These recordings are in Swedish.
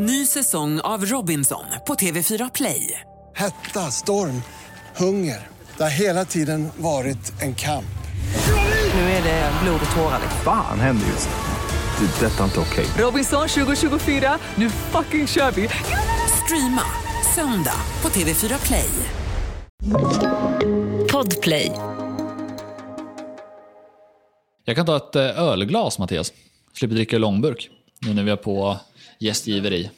Ny säsong av Robinson på TV4 Play. Hetta, storm, hunger. Det har hela tiden varit en kamp. Nu är det blod och tårar. Fan händer just nu. Det. är Detta är inte okej. Robinson 2024, nu fucking kör vi! Streama söndag på TV4 Play. Podplay. Jag kan ta ett eh, ölglas, Mattias. Slipper dricka ur långburk. Nu när vi är på gästgiveri.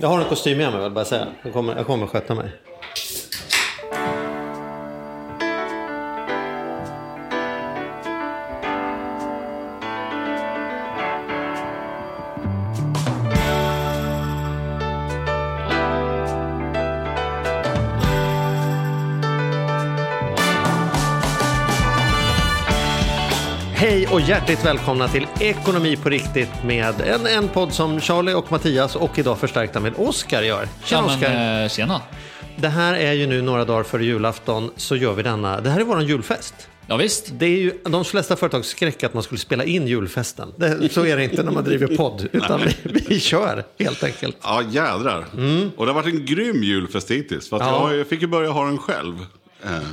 Jag har en kostym med mig, vill bara säga. Jag kommer, jag kommer sköta mig. Och hjärtligt välkomna till Ekonomi på riktigt med en, en podd som Charlie och Mattias och idag förstärkta med Oskar gör. Tjena Ja, Oskar! eh, tjena. Det här är ju nu några dagar före julafton så gör vi denna. Det här är våran julfest. Ja, visst. Det är ju de flesta företag skräck att man skulle spela in julfesten. Det, så är det inte när man driver podd, utan vi, vi kör helt enkelt. Ja, jädrar. Och det har varit en grym julfest hittills. För att Ja. jag, jag fick ju börja ha den själv.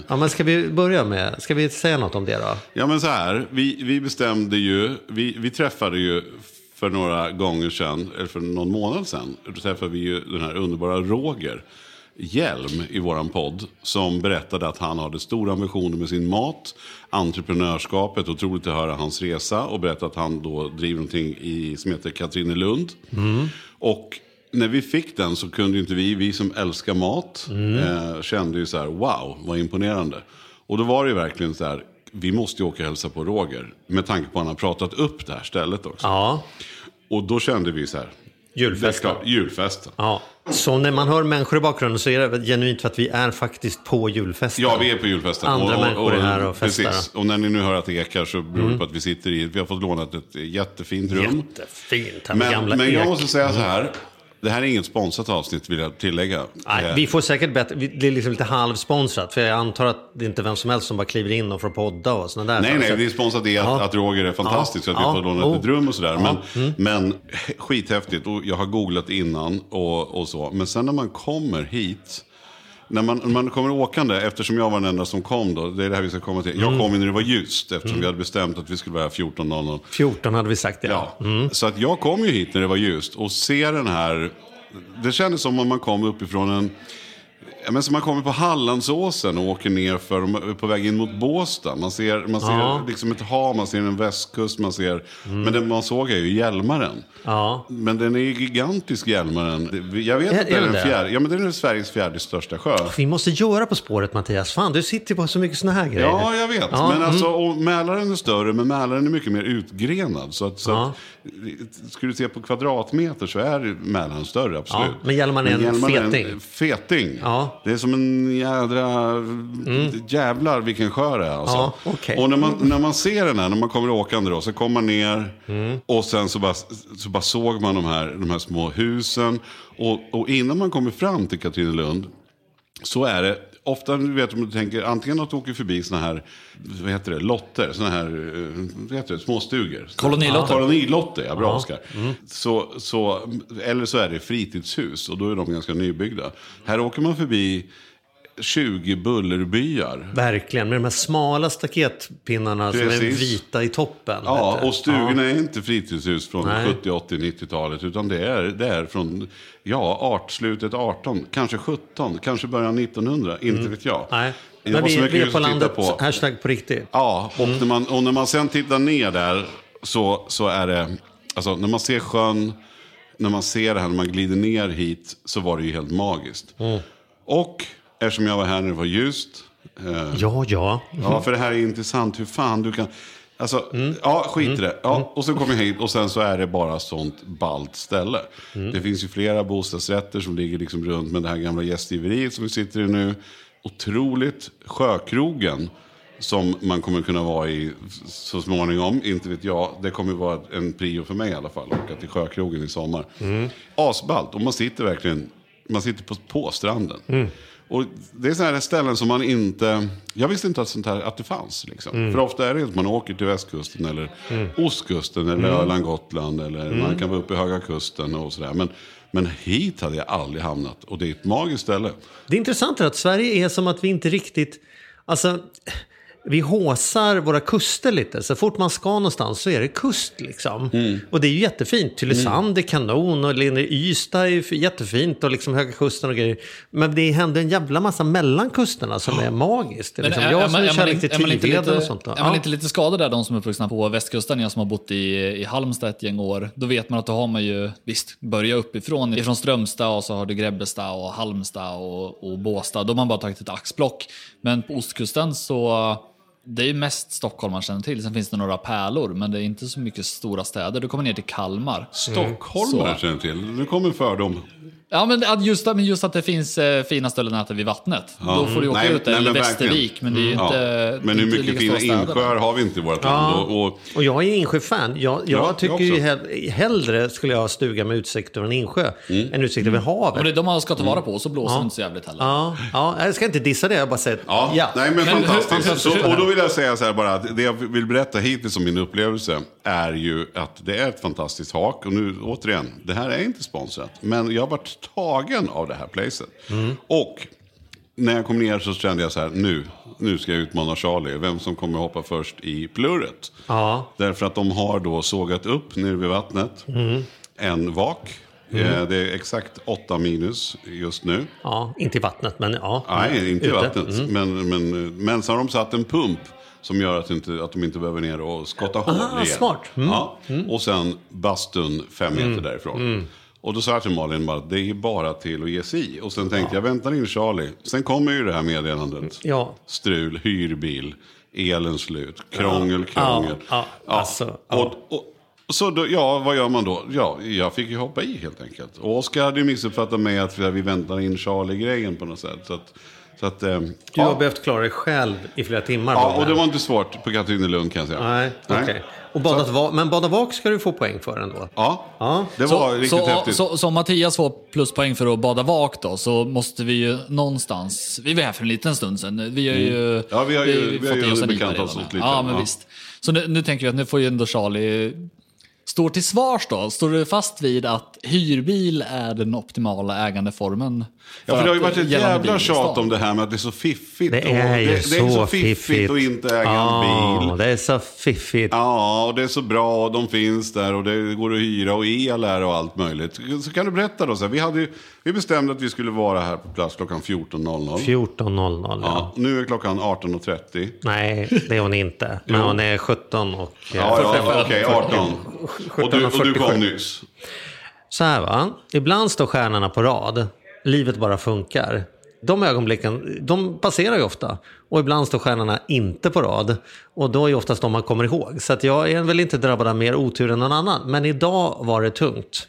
Ja, men ska vi börja med, ska vi säga något om det då? Ja, men så här. Vi, vi bestämde ju, vi, vi träffade ju för några gånger sedan, eller för någon månad sedan, då träffade vi ju den här underbara Roger Hjelm i våran podd. Som berättade att han hade stora ambitioner med sin mat, entreprenörskapet, otroligt att höra hans resa. Och berättade att han då driver någonting i, som heter Katrinelund. Och när vi fick den så kunde inte vi, vi som älskar mat, eh, kände ju så här, wow, vad imponerande. Och då var det ju verkligen så här, vi måste ju åka och hälsa på Roger. Med tanke på att han har pratat upp det här stället också. Ja, Och då kände vi så här, julfesten. klart, julfesten. Ja. Så när man hör människor i bakgrunden så är det genuint för att vi är faktiskt på julfesten. Ja, vi är på julfesten. Andra människor är här och festar. Precis. Och när ni nu hör att det ekar så beror det på att vi sitter i, vi har fått lånat ett jättefint rum. Jättefint här med gamla Men, men jag ek. måste säga så här, det här är inget sponsrat avsnitt vill jag tillägga. Nej, Eh, vi får säkert bättre, det är liksom lite halvsponsrat. För jag antar att det är inte vem som helst som bara kliver in och får podda och sådana där Nej, saker. nej, Så det är sponsrat i att, Ja. att Roger är fantastisk. Ja. Att vi får låna Oh. ett rum och sådär. Ja. Mm. Men, men skithäftigt. Och jag har googlat innan och, och så. Men sen när man kommer hit. När man, när man kommer åkande, eftersom jag var den enda som kom då. Det är det här vi ska komma till. Mm. Jag kom ju när det var ljust. Eftersom vi hade bestämt att vi skulle vara här 14.00. 14 hade vi sagt ja. Ja, så att jag kom ju hit när det var ljust och ser den här. Det kändes som om man kom uppifrån en. Ja, men som man kommer på Hallandsåsen och åker ner för, på väg in mot Båstad. Man ser, man ser Ja. liksom ett hav, man ser en västkust, man ser... Men det man såg är ju Hjälmaren. Ja. Men den är ju gigantisk, Hjälmaren. Jag vet Är- att det är är den den fjärde. Ja, men det är Sveriges fjärde största sjö. Vi måste göra På spåret Mattias. Fan, du sitter på så mycket sådana här grejer. Ja, jag vet. Ja, men alltså, mm. och Mälaren är större, men Mälaren är mycket mer utgrenad. Så att, så att, skulle du se på kvadratmeter så är Mälaren större, absolut. Ja, men Hjälmaren är en Hjälmaren feting. feting. Ja. Det är som en jädra... Jävlar vilken sjö det är. Alltså. Ja, okej. Och när man, när man ser den här, när man kommer åkande då, så kommer man ner Mm. och sen så bara, så bara såg man de här, de här små husen. Och, och innan man kommer fram till Katrinelund så är det ofta, du vet om du tänker, antingen att du åker förbi såna här, vad heter det, lotter, såna här, eh, vad heter det, småstugor. Kolonilotter. Kolonilotter, ja bra Oskar. Så, så, eller så är det fritidshus och då är de ganska nybyggda. Här åker man förbi 20 bullerbyar. Verkligen, med de här smala staketpinnarna som är Precis. vita i toppen. Ja, och stugorna är inte fritidshus från Nej. 70, 80, 90-talet. Utan det är, det är från ja, art, slutet 18, kanske 17, kanske början 1900. Inte vet jag. Mm. Nej. Det Men vi, vi är på landet, på. hashtag på riktigt. Ja, och, när man, och när man sen tittar ner där så, så är det, alltså när man ser sjön, när man ser det här, när man glider ner hit så var det ju helt magiskt. Och eftersom jag var här när det var ljust, eh, Ja, ja. Ja, för det här är intressant. Hur fan du kan... Alltså, ja, skit i det. Ja, och så kommer jag hit och sen så är det bara sånt ballt ställe. Det finns ju flera bostadsrätter som ligger liksom runt med det här gamla gästgiveriet som vi sitter i nu. Otroligt. Sjökrogen som man kommer kunna vara i så småningom. Inte vet jag. Det kommer vara en prio för mig i alla fall. Åka till Sjökrogen i sommar. Asballt. Och man sitter verkligen man sitter på, på stranden. Och det är sådana här ställen som man inte... Jag visste inte att sånt här att det fanns. Liksom. Mm. För ofta är det att man åker till västkusten eller ostkusten eller Mm. Öland, Gotland. Eller man kan vara uppe i Höga Kusten och sådär. Men, men hit hade jag aldrig hamnat. Och det är ett magiskt ställe. Det är intressant att Sverige är som att vi inte riktigt... Alltså, vi håsar våra kuster lite. Så fort man ska någonstans så är det kust liksom. Mm. Och det är ju jättefint. Tylösand är kanon och Ystad är jättefint och liksom Höga Kusten och grejer. Men det händer en jävla massa mellan kusterna som är magiskt. Är liksom, jag som är kärlek till är Tiveden och sånt. då. är man inte lite skadad där, de som är uppvuxna på västkusten, jag som har bott i, i Halmstad ett gäng år, då vet man att då har man ju, visst, börja uppifrån, ifrån Strömstad och så har du Grebbestad och Halmstad och, och Båstad, då har man bara tagit ett axplock. Men på ostkusten så, det är ju mest Stockholm man känner till, sen finns det några pärlor, men det är inte så mycket stora städer. Du kommer ner till Kalmar. Stockholmare Så. känner till. Nu kommer en fördom. Ja, men just, men just att det finns eh, fina ställen att äta vid vattnet. Då får du åka Nej, ut där, nej, eller men Västervik, men det är Mm. inte... Ja. Men hur mycket fina insjöar har vi inte i vårt land? Och, och, Och jag är insjöfan. Jag, jag Ja, tycker jag ju hell, hellre skulle jag ha stuga med utsikt över en insjö Mm. än utsikt över havet. Men det är de man ska ta vara på, och så blåser det inte så jävligt heller. Ja, ja, jag ska inte dissa det, jag bara säger Ja, nej men, Men hur- fantastiskt. hur- Så, och då vill jag säga så här bara att det jag vill berätta hittills om min upplevelse är ju att det är ett fantastiskt hak. Och nu återigen, det här är inte sponsrat. Men jag har varit tagen av det här placet. Och när jag kom ner så kände jag så här, nu, nu ska jag utmana Charlie. Vem som kommer hoppa först i plurret. Ja. Därför att de har då sågat upp nere vid vattnet en vak. Eh, Det är exakt 8 minus just nu. Ja, inte i vattnet, men ja. Nej, inte i vattnet. Men, men, men så har de satt en pump som gör att, inte, att de inte behöver ner och skotta hål Ah, igen. smart. Mm. Ja. Och sen bastun fem meter därifrån. Och då sa jag till Malin bara, det är bara till att ge sig i. Och sen tänkte jag, vänta in Charlie. Sen kommer ju det här meddelandet. Ja. Strul, hyrbil, elen slut, krångel, krångel. Ja, ja, alltså, ja. Och, och, så då, ja, vad gör man då? Ja, jag fick ju hoppa i helt enkelt. Och Oskar hade ju missuppfattat mig att vi väntar in Charlie-grejen på något sätt. Så att, så att, eh, Du ja. har behövt klara dig själv i flera timmar. Ja, och det var inte svårt på Katrinelund kan jag säga. Nej, okej. Och badat va- Men bada vak ska du få poäng för ändå. Ja, Ja. det var riktigt så, häftigt. så, så om Mattias får pluspoäng för att bada vak då, så måste vi ju någonstans... Vi var här för en liten stund sedan. Vi har ju, Mm. Ja, vi har ju- vi har fått ju oss en bekantat oss lite, Ja, men ja. visst. Så nu, nu tänker vi att nu får ju ändå Charlie stå till svars då. Står du fast vid att hyrbil är den optimala ägandeformen? Ja, för det har ju varit ett jävla tjat om det här med att det är så fiffigt. Det är ju det, det är så fiffigt att inte äga en bil. Ja, det är så fiffigt. Ja, och det är så bra och de finns där och det går att hyra och el är och allt möjligt. Så kan du berätta då, så här, vi, hade ju, vi bestämde att vi skulle vara här på plats klockan 14.00. 14.00. Ja. Ja, nu är klockan 18.30. Nej, det är hon inte. Men hon är 17 och... eh, Ja, ja, okej, 18. Och du, och du 17.47. kom nyss. Så här va, ibland står stjärnorna på rad. Livet bara funkar. De ögonblicken, de passerar ju ofta. Och ibland står stjärnorna inte på rad. Och då är ju oftast de man kommer ihåg. Så att jag är väl inte drabbad av mer otur än någon annan. Men idag var det tungt.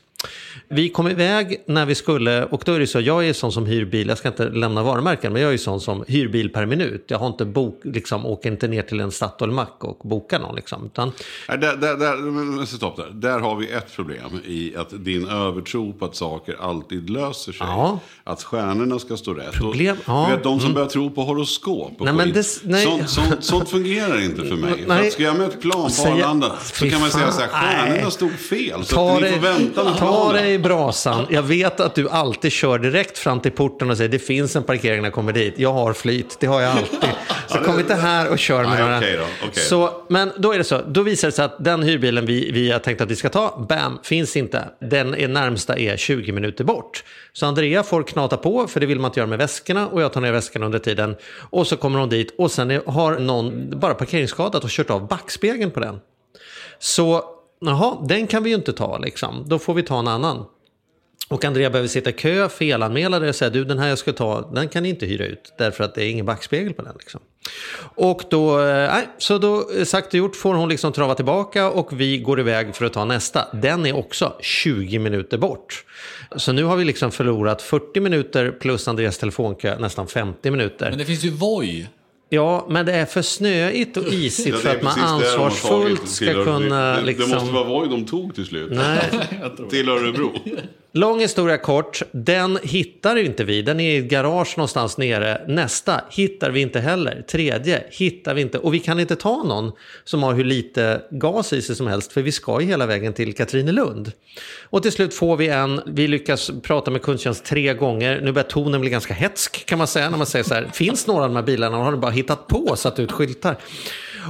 Vi kom iväg när vi skulle, och då är det så, jag är sån som hyr bil, jag ska inte lämna varumärken, men jag är sån som hyr bil per minut. Jag har inte bok, liksom, åker inte ner till en Statoil-mack och bokar någon. Liksom, utan, Nej, Där, där, där, stopp där. där har vi ett problem i att din övertro på att saker alltid löser sig. Ja. Att stjärnorna ska stå rätt. Problem, och, ja. vet, de som börjar tro på horoskop och Nej, men det- nej. Sånt, sånt, sånt fungerar inte för mig. För Nej. att ska jag med ett plan på Arlanda så kan man säga så här, stjärnorna nej. stod fel. Så att ni får vänta planen. dig i brasan. Jag vet att du alltid kör direkt fram till porten och säger det finns en parkering när jag kommer dit. Jag har flyt, det har jag alltid. Så kom inte här och kör med Nej, några... okej då, okej. Så, men då är det så, då visar det sig att den hyrbilen vi, vi har tänkt att vi ska ta, bam, finns inte. Den är närmsta är 20 minuter bort. Så Andrea får knata på, för det vill man inte göra med väskorna och jag tar ner väskorna under tiden. Och så kommer hon dit och sen har någon bara parkeringsskadat och kört av backspegeln på den. Så, jaha, den kan vi ju inte ta liksom. Då får vi ta en annan. Och Andrea behöver sitta i kö, felanmäla det och säga du den här jag ska ta, den kan ni inte hyra ut därför att det är ingen backspegel på den. Liksom. Och då, eh, nej, så då eh, sagt och gjort får hon liksom trava tillbaka och vi går iväg för att ta nästa. Den är också 20 minuter bort. Så nu har vi liksom förlorat 40 minuter plus Andreas telefonkö nästan 50 minuter. Men det finns ju Voi. Ja, men det är för snöigt och isigt Ja, för att man ansvarsfullt ska kunna det, liksom... det måste vara Voi de tog till slut. Nej, Till Örebro. Lång historia kort, den hittar ju inte vi. Den är i ett garage någonstans nere. Nästa hittar vi inte heller. Tredje hittar vi inte. Och vi kan inte ta någon som har hur lite gas i sig som helst. För vi ska ju hela vägen till Katrinelund. Och till slut får vi en, vi lyckas prata med kundtjänst tre gånger. Nu börjar tonen bli ganska hetsk kan man säga. När man säger så här, finns några av de här bilarna och har du bara hittat på och satt ut skyltar.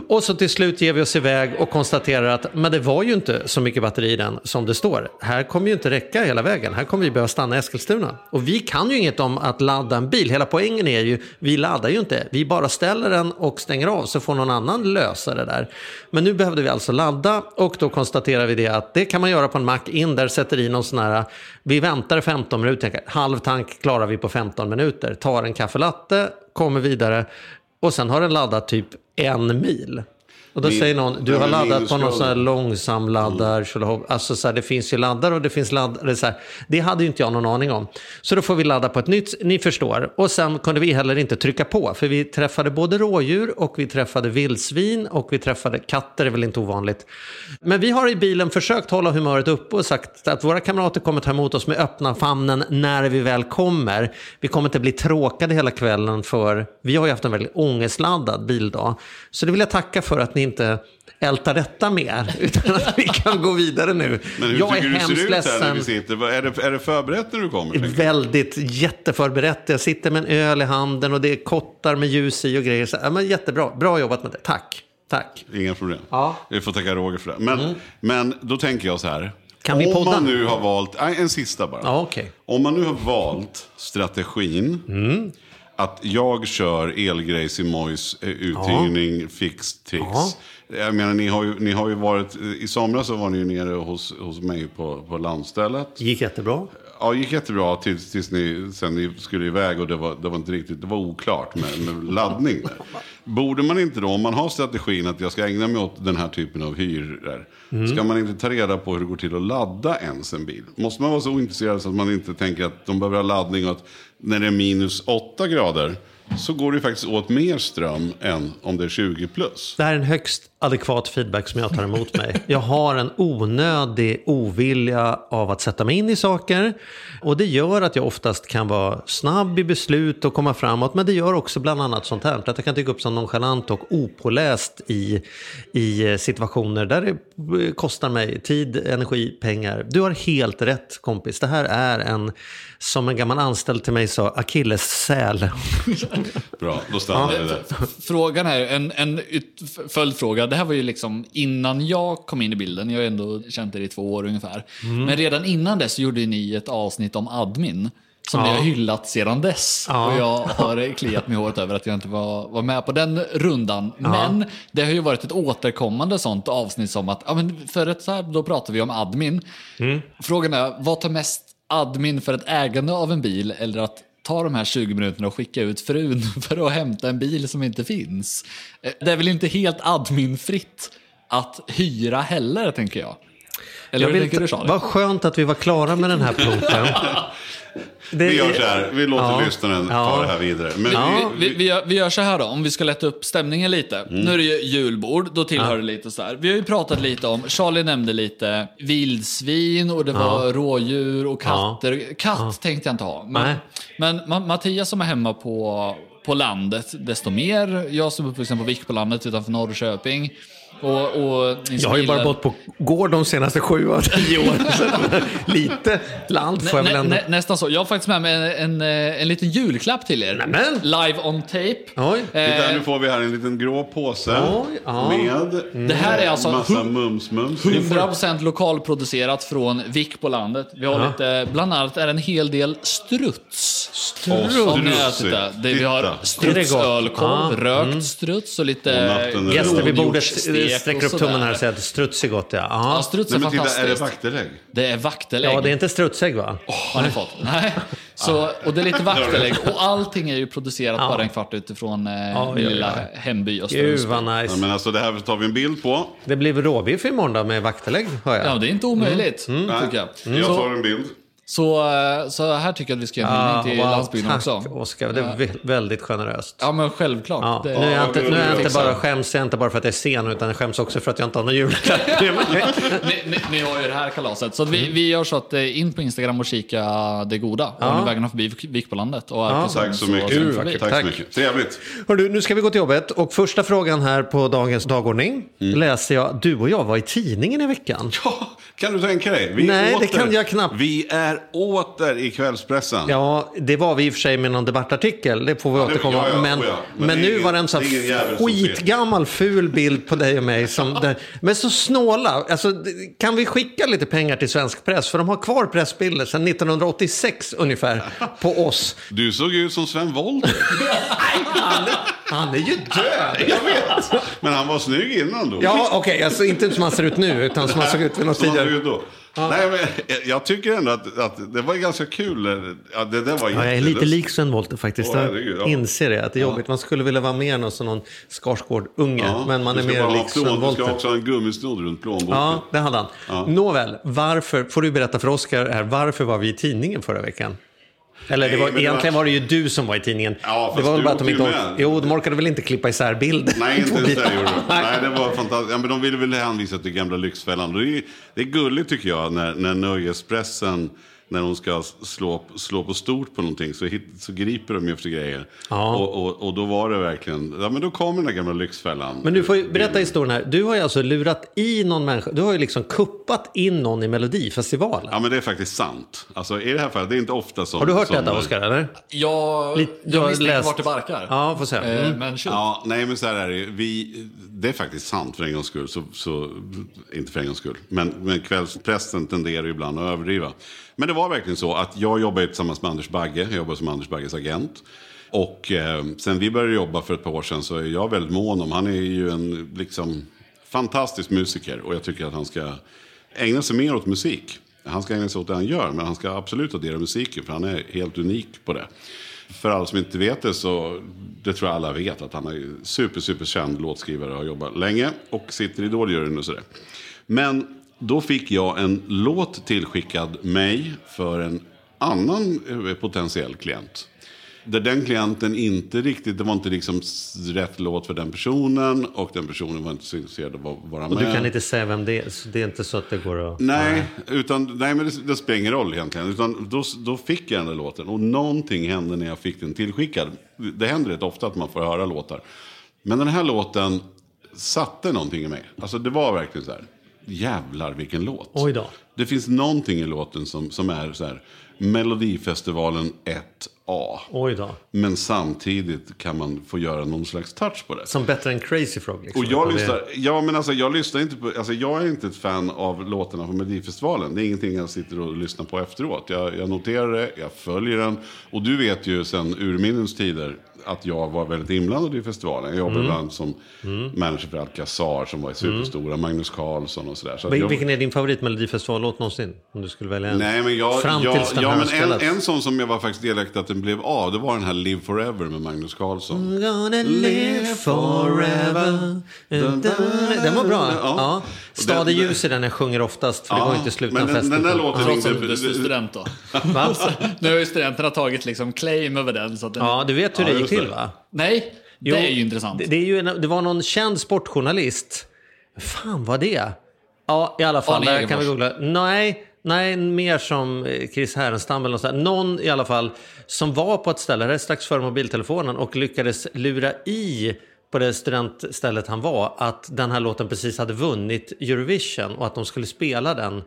Och så till slut ger vi oss iväg och konstaterar att men det var ju inte så mycket batteri i den som det står. Här kommer ju inte räcka hela vägen. Här kommer vi behöva stanna i Eskilstuna. Och vi kan ju inget om att ladda en bil. Hela poängen är ju, vi laddar ju inte. Vi bara ställer den och stänger av så får någon annan lösa det där. Men nu behövde vi alltså ladda och då konstaterar vi det att det kan man göra på en mack in där, sätter i någon sån här, vi väntar 15 minuter, halv tank klarar vi på 15 minuter, tar en kaffelatte, kommer vidare och sen har den laddat typ en mil. Och då Min- säger någon, du har laddat på någon sån här långsam laddar. tjolahopp. Alltså så här, det finns ju laddare och det finns laddare. Så här. Det hade ju inte jag någon aning om. Så då får vi ladda på ett nytt, ni förstår. Och sen kunde vi heller inte trycka på. För vi träffade både rådjur och vi träffade vildsvin och vi träffade katter, är väl inte ovanligt. Men vi har i bilen försökt hålla humöret uppe och sagt att våra kamrater kommer ta emot oss med öppna famnen när vi väl kommer. Vi kommer inte bli tråkade hela kvällen för vi har ju haft en väldigt ångestladdad bildag. Så det vill jag tacka för att ni inte ältar detta mer, utan att vi kan gå vidare nu. Men hur jag är du det ser hemskt ut här när vi sitter? Är det, är det förberett när du kommer? Väldigt jätteförberett. Jag sitter med en öl i handen och det är kottar med ljus i och grejer. Så, ja, men jättebra, bra jobbat med det. Tack. Tack. Inga problem. Ja. Vi får tacka Roger för det. Men, men då tänker jag så här. Kan vi Om podda? man nu har valt, nej, en sista bara. Ja, okej. Om man nu har valt strategin Mm. Att jag kör elgrejs i Mojs eh, uthyrning, fix, tricks. Jag menar, ni har, ju, ni har ju varit, i somras så var ni ju nere hos, hos mig på, på landstället. Gick jättebra. Ja, gick jättebra tills, tills ni, sen ni skulle iväg och det var, det var inte riktigt, det var oklart med, med laddning. Där. Borde man inte då, om man har strategin att jag ska ägna mig åt den här typen av hyror, ska man inte ta reda på hur det går till att ladda ens en bil? Måste man vara så ointresserad så att man inte tänker att de behöver ha laddning och att när det är minus 8 grader så går det faktiskt åt mer ström än om det är 20 plus. Det här är den högst adekvat feedback som jag tar emot mig. Jag har en onödig ovilja av att sätta mig in i saker. Och det gör att jag oftast kan vara snabb i beslut och komma framåt. Men det gör också bland annat sånt här. Att jag kan tycka upp som nonchalant och opåläst i, i situationer där det kostar mig tid, energi, pengar. Du har helt rätt kompis. Det här är en, som en gammal anställd till mig sa, akillessäl. Bra, då stannar det där. Frågan är, en, en följdfråga. Det här var ju liksom innan jag kom in i bilden. Jag har ändå känt er i två år ungefär. Mm. Men redan innan dess gjorde ni ett avsnitt om admin. Som ni har hyllat sedan dess. Ja. Och jag har kliat mig i håret över att jag inte var, var med på den rundan. Men det har ju varit ett återkommande sånt avsnitt som att, ja men förut så här, då pratar vi om admin. Mm. Frågan är, vad tar mest admin för ett ägande av en bil eller att ta de här 20 minuterna och skicka ut frun för att hämta en bil som inte finns? Eh, det är väl inte helt adminfritt att hyra heller, tänker jag. Eller Jag hur vill tänker du, Charlie? vad skönt att vi var klara med den här punkten. Det- Vi gör så här, vi låter Ja. lyssnaren Ja. ta det här vidare. Men Ja. Vi, vi, gör, vi gör så här då, om vi ska lätta upp stämningen lite. Nu är det ju julbord, då tillhör det lite så här. Vi har ju pratat lite om, Charlie nämnde lite vildsvin och det var rådjur och katter. Katt tänkte jag inte ha. Men, men Ma- Mattias som är hemma på, på landet, desto mer. Jag som är uppvuxen på Vik på landet utanför Norrköping. Och, och Jag som har ju bara bott på gård de senaste sju av tio åren. Lite land får jag väl ändå. nä, nästan så. Jag har faktiskt med mig en, en, eh, en liten julklapp till er. Nämen. Live on tape. Oj. Titta, Eh, nu får vi här en liten grå påse. Oj, ja. Med Det här är alltså massa mums-mums. 100% lokalproducerat från Vik på landet. Vi har lite, bland annat är en hel del struts. Struts. Om ni har. Vi har strutsölkorv, gott? rökt struts och lite är Gäster vid bordet rådjursstek sträcker upp tummen här och säger att struts är gott. Ja, Ja, ja. struts Nej, är men titta, är det vaktelägg? det är vaktelägg. ja det är inte strutsägg va? Har ni fått? Nej. Så, och det är lite vaktelägg. Och allting är ju producerat bara en kvart utifrån eh, Ja, min ja, lilla ja. hemby Gud vad Ja, nice. men alltså, det här tar vi en bild på. Det blir råbiff imorgon då med vaktelägg hör jag. Ja, det är inte omöjligt, tycker jag. Jag tar en bild. Så, eh, så här tycker jag att vi ska ge en hyllning till landsbygden tack, också. Oskar, det är vä- väldigt generöst. Ja, men självklart. Ja, Det- nu är jag inte, nu är jag inte bara, skäms jag inte bara för att jag är sen, utan jag skäms också för att jag inte har någon julklapp. ni, ni, ni har ju det här kalaset. Så vi, vi gör så att eh, in på Instagram och kika det goda. Ja. Ja. vägarna förbi Vikbolandet. Och Ja. Tack så mycket. sväng förbi. Tack, Tack. så mycket. Trevligt. Hörru, nu ska vi gå till jobbet och första frågan här på dagens dagordning Mm. läser jag. Du och jag var i tidningen i veckan. Ja, kan du tänka dig? Vi Nej, det kan jag knappt. Vi är åter i kvällspressen. Ja, det var vi i och för sig med någon debattartikel, det får vi det- återkomma ja, ja, Men, oh ja. men, Men det är nu ingen- var det en sån skitgammal ful bild på dig och mig. Som där, men så snåla. Alltså, kan vi skicka lite pengar till svensk press? För de har kvar pressbilder sedan 1986 ungefär på oss. Du såg ut som Sven Wollter. Han är ju död! jag vet. Men han var snygg innan då. Ja, okej, alltså inte som han ser ut nu, utan som han såg ut vid något tidigare. Då. Nej, men jag tycker ändå att, att det var ganska kul. Ja, det där var Ja, jag är lite lik Sven Wollter faktiskt. Åh, jag herregud, ja. inser det, att det är jobbigt. Man skulle vilja vara mer någon, som någon Skarsgård-unge, Ja, men man är mer lik Sven plån- Du Wollter. ska också ha en gummisnodd runt plånboken. Ja, det hade han. Nåväl, varför, får du berätta för Oskar här, varför var vi i tidningen förra veckan? Eller det Nej, var, det egentligen var- var det ju du som var i tidningen. Ja, det var väl bara att de inte orkade. Jo, de orkade väl inte klippa isär bilden. Nej, inte ens det gjorde de. Nej, det var fantastiskt. Ja, men de ville väl hänvisa till gamla Lyxfällan. Det är, det är gulligt tycker jag när, när nöjespressen, när de ska slå, slå på stort på någonting så, hit, så griper de ju efter grejer. Ja. Och, och, och då var det verkligen, ja men då kommer den där gamla Lyxfällan. Men du får ju berätta historien här. Du har ju alltså lurat i någon människa. Du har ju liksom kuppat in någon i Melodifestivalen. Ja men det är faktiskt sant. Alltså i det här fallet, det är inte ofta som... Har du hört som, detta, Oskar? Eller? Jag, Lite- har jag misstänker läst- vart det barkar. Ja, får se. Eh, Mm. Men shoot. Ja, nej men så här är det ju. vi, Det är faktiskt sant för en gångs skull. Så, så, inte för en gångs skull. Men, men kvällspressen tenderar ju ibland att överdriva. Men det var verkligen så att jag jobbade tillsammans med Anders Bagge. Jag jobbade som Anders Bagges agent. Och eh, sen vi började jobba för ett par år sedan så är jag väldigt mån om. Han är ju en liksom fantastisk musiker. Och jag tycker att han ska ägna sig mer åt musik. Han ska ägna sig åt det han gör. Men han ska absolut addera musiken. För han är helt unik på det. För alla som inte vet det så, det tror jag alla vet, att han är super, super känd låtskrivare och har jobbat länge och sitter i Idoljuryn och sådär. Men då fick jag en låt tillskickad mig för en annan eh, potentiell klient. Där den klienten inte riktigt, det var inte liksom rätt låt för den personen och den personen var inte så intresserad av att vara Och med. du kan inte säga vem det är, så det är inte så att det går att... Nej, utan, nej men det, det spelar ingen roll egentligen. Utan då, då fick jag den där låten och någonting hände när jag fick den tillskickad. Det händer rätt ofta att man får höra låtar. Men den här låten satte någonting i mig. Alltså det var verkligen så här, jävlar vilken låt. Oj då. Det finns någonting i låten som, som är så här, Melodifestivalen 1A. Oj då. Men samtidigt kan man få göra någon slags touch på det. Som bättre än Crazy Frog. Liksom. Och jag lyssnar, ja men alltså jag lyssnar inte på, alltså jag är inte ett fan av låtarna på Melodifestivalen. Det är ingenting jag sitter och lyssnar på efteråt. Jag, jag noterar det, jag följer den. Och du vet ju sen urminnens tider att jag var väldigt inblandad i festivalen. Jag jobbade bland annat som manager för Alcazar som var superstora, Magnus Carlsson och sådär. Så att Vil- jag- Vilken är din favorit Melodifestivallåt någonsin? Om du skulle välja en. Nej, men jag, Fram jag, tills den ja, här men en, en sån som jag var faktiskt delaktig den blev av, det var den här Live Forever med Magnus Carlsson. I'm gonna live forever. Den var bra. Ja. Ja. Stad i ljus är den jag sjunger oftast, för det går inte att sluta men en den, fest den där utan- låten Trots att du är student då. Va? Nu har ju studenterna tagit liksom claim över den. Så att den... Ja, du vet hur Ja, det gick just det. till va? Nej, Jo, det är ju intressant. Det, det, är ju en, det var någon känd sportjournalist. Fan var det? Ja, i alla fall. Där kan vi googla. Nej, nej, mer som eh, Chris Härenstam eller något sånt. Någon i alla fall som var på ett ställe, det är strax före mobiltelefonen, och lyckades lura i på det studentstället han var att den här låten precis hade vunnit Eurovision och att de skulle spela den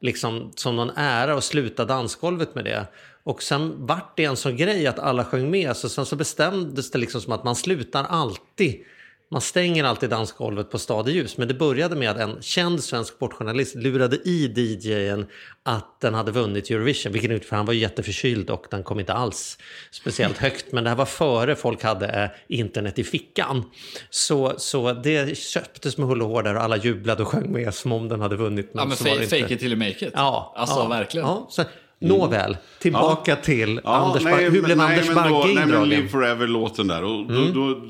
liksom som någon ära och sluta dansgolvet med det. Och sen vart det en sån grej att alla sjöng med, så sen så bestämdes det liksom som att man slutar alltid man stänger alltid dansgolvet på Stad i ljus, men det började med att en känd svensk sportjournalist lurade i DJen att den hade vunnit Eurovision, vilket inte för han var jätteförkyld och den kom inte alls speciellt högt. Men det här var före folk hade eh, internet i fickan. Så, så det köptes med hull och hår där och alla jublade och sjöng med som om den hade vunnit. Ja, men fake, inte. fake it till you make it. Ja, alltså ja, verkligen. Ja, så, nåväl, tillbaka till Ja, Anders Bagge. Hur blev nej, Anders då- Bagge Nej, men indragen? Live Forever-låten där. Och då, Mm. då,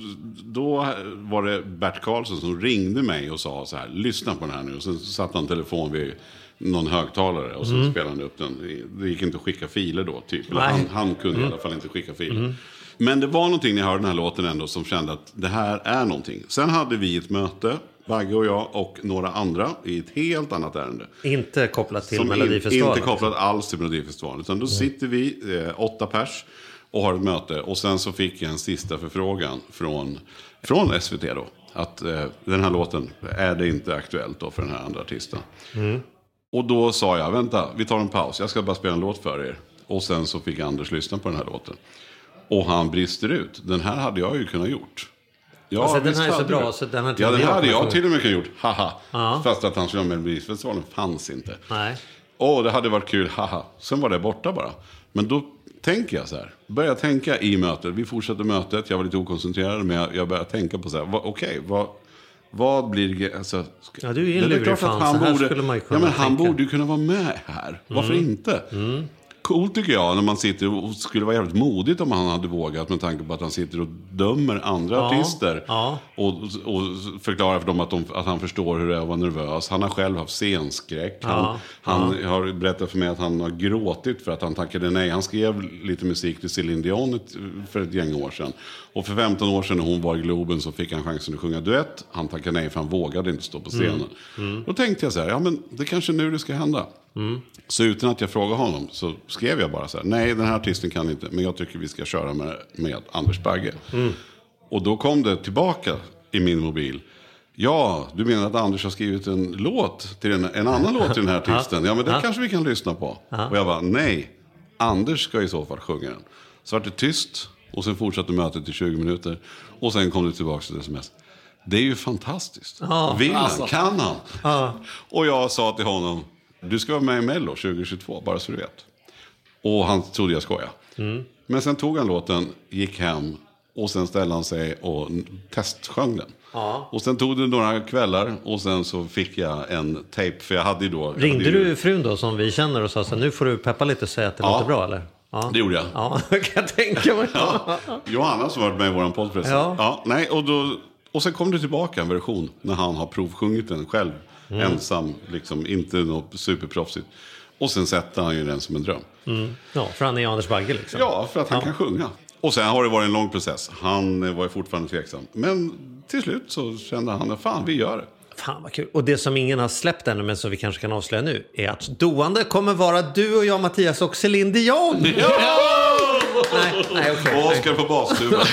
då var det Bert Karlsson som ringde mig och sa så här, lyssna på den här nu. Och sen satte han telefon vid någon högtalare och så Mm. spelade han upp den. Det gick inte att skicka filer då, typ. Eller. Mm. han, han kunde i alla fall inte skicka filer. Men det var någonting när jag hörde den här låten ändå som kände att det här är någonting. Sen hade vi ett möte, Bagge och jag och några andra, i ett helt annat ärende. Inte kopplat till Melodifestivalen. inte kopplat alls till Melodifestivalen. Utan då sitter vi, eh, åtta pers, och har ett möte. Och sen så fick jag en sista förfrågan från, från SVT då. Att eh, den här låten, är det inte aktuellt då för den här andra artisten? Och då sa jag, vänta, vi tar en paus. Jag ska bara spela en låt för er. Och sen så fick Anders lyssna på den här låten. Och han brister ut. Den här hade jag ju kunnat gjort. Ja, Alltså, den här är så bra, så den här till Ja, den hade jag till och med kunnat gjort. Haha. Ja. Fast att han skulle vara med i Melodifestivalen fanns inte. Nej. Åh, det hade varit kul, haha. Sen var det borta bara. Men då tänker jag så här. Börjar tänka i mötet. Vi fortsätter mötet. Jag var lite okoncentrerad. Men jag, jag börjar tänka på så här. vad- Okej, vad, vad blir? Alltså, ska- Ja, du är en lurig fan, han så här borde, skulle man ju Ja, kunna men han tänka. Mm. borde ju kunna vara med här. Varför inte? Coolt tycker jag när man sitter och skulle vara jävligt modigt om han hade vågat med tanke på att han sitter och dömer andra Ja, artister. ja. Och, och förklarar för dem att, de att han förstår hur det är att vara nervös. Han har själv haft scenskräck. Han, Ja, han har berättat för mig att han har gråtit för att han tackade nej. Han skrev lite musik till Céline Dion för ett gäng år sedan. Och för 15 år sedan när hon var i Globen så fick han chansen att sjunga duett. Han tackade nej för han vågade inte stå på scenen. Då tänkte jag så här, ja men det kanske är nu det ska hända. Så utan att jag frågade honom så skrev jag bara så här, nej den här artisten kan inte, men jag tycker vi ska köra med, med Anders Bagge. Och då kom det tillbaka i min mobil. Ja, du menar att Anders har skrivit en låt till en, en annan låt till den här artisten? Ja, men det kanske vi kan lyssna på. Och jag bara, nej, Anders ska i så fall sjunga den. Så vart det tyst och sen fortsatte mötet i 20 minuter. Och sen kom det tillbaka ett sms. Det är ju fantastiskt. Vill han? Kan han? Och jag sa till honom, du ska vara med i Mello 2022, bara så du vet. Och han trodde jag skojade. Men sen tog han låten, gick hem och sen ställde han sig och testsjöng den. Och sen tog det några kvällar och sen så fick jag en tape, för jag hade ju då... Ringde hade ju, du frun då som vi känner och sa så här, nu får du peppa lite och säga att det Ja. låter bra eller? Ja. Det gjorde jag. Ja, kan jag tänka mig. Ja, Johanna som varit med i vår podd. Ja. Ja, nej, och, då, och sen kom det tillbaka en version när han har provsjungit den själv. Mm. Ensam, liksom, inte något superproffsigt. Och sen sätter han ju den som en dröm. Ja, för han är Anders Bagge liksom. Ja, för att han kan sjunga. Och sen har det varit en lång process. Han eh, var ju fortfarande tveksam. Men till slut så kände han, fan vi gör det. Fan vad kul. Och det som ingen har släppt ännu men som vi kanske kan avslöja nu är att doande kommer vara du och jag Mattias och Céline Dion. Nej, nej okej. Och Oskar på bastuba.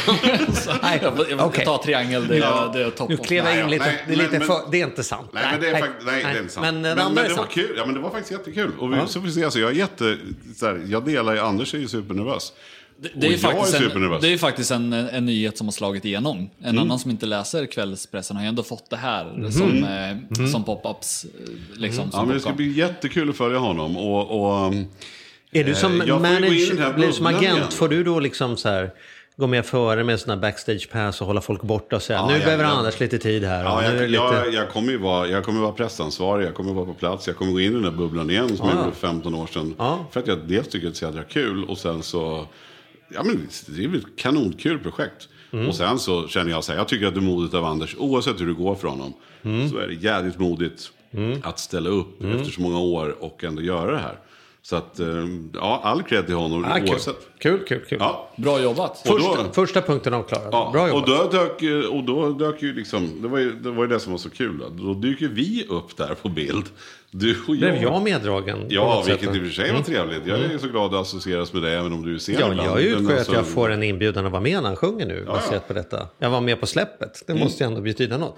Nej, Jag, jag, jag tar triangel, det, är- det är toppen. Nu klev jag in Nej, lite. nej, det, är lite men- för, det är inte sant. Nej, men det är, fakt- nej, det är inte sant. Men, eh, men, det andra men det var sant. kul. Ja, men det var faktiskt jättekul. Och vi, så får se, alltså, jag är jätte... Så här, jag delar ju, Anders är ju supernervös. Det, det, är en, det är ju faktiskt en, en nyhet som har slagit igenom. En Mm. annan som inte läser kvällspressen har ju ändå fått det här Mhm. som, eh, som pop-ups. eh, Liksom, Mm. Ja, som men det ska bli jättekul att följa honom. Och, och, um, Är du som Eh, jag den här manager, som agent, får du då liksom så här gå med före med sådana backstage pass och hålla folk borta och säga Ja, nu jag- behöver jag- Anders lite tid här. ja, jag, lite... jag, jag, kommer ju vara, jag kommer vara pressansvarig, jag kommer vara på plats, jag kommer gå in i den där bubblan igen som jag Ja. gjorde för 15 år sedan. Ja. För att jag dels tycker att det är så jädra kul och sen så, ja men det är ett kanonkul projekt. Mm. Och sen så känner jag så här, jag tycker att det är modigt av Anders, oavsett hur det går för honom, Mm. så är det jävligt modigt att ställa upp efter så många år och ändå göra det här. Så att, eh, ja, all cred till honom Ah, kul. oavsett. kul, kul, kul. Ja. Bra jobbat. Och Första, då- första punkten avklarad. Ja, Bra och jobbat. då dök, ju- och då dök ju liksom, det var ju det, var ju det som var så kul. Då, då dyker vi upp där på bild. Du och jag. Blev jag meddragen? Ja, vilket sätt? i och för sig var trevligt. Jag är så glad att associeras med dig, även om du är sen Ja, ibland. jag utgår ju att alltså- jag får en inbjudan att vara med när han sjunger nu, baserat ja. på detta. Jag var med på släppet. Det måste ju ändå betyda något.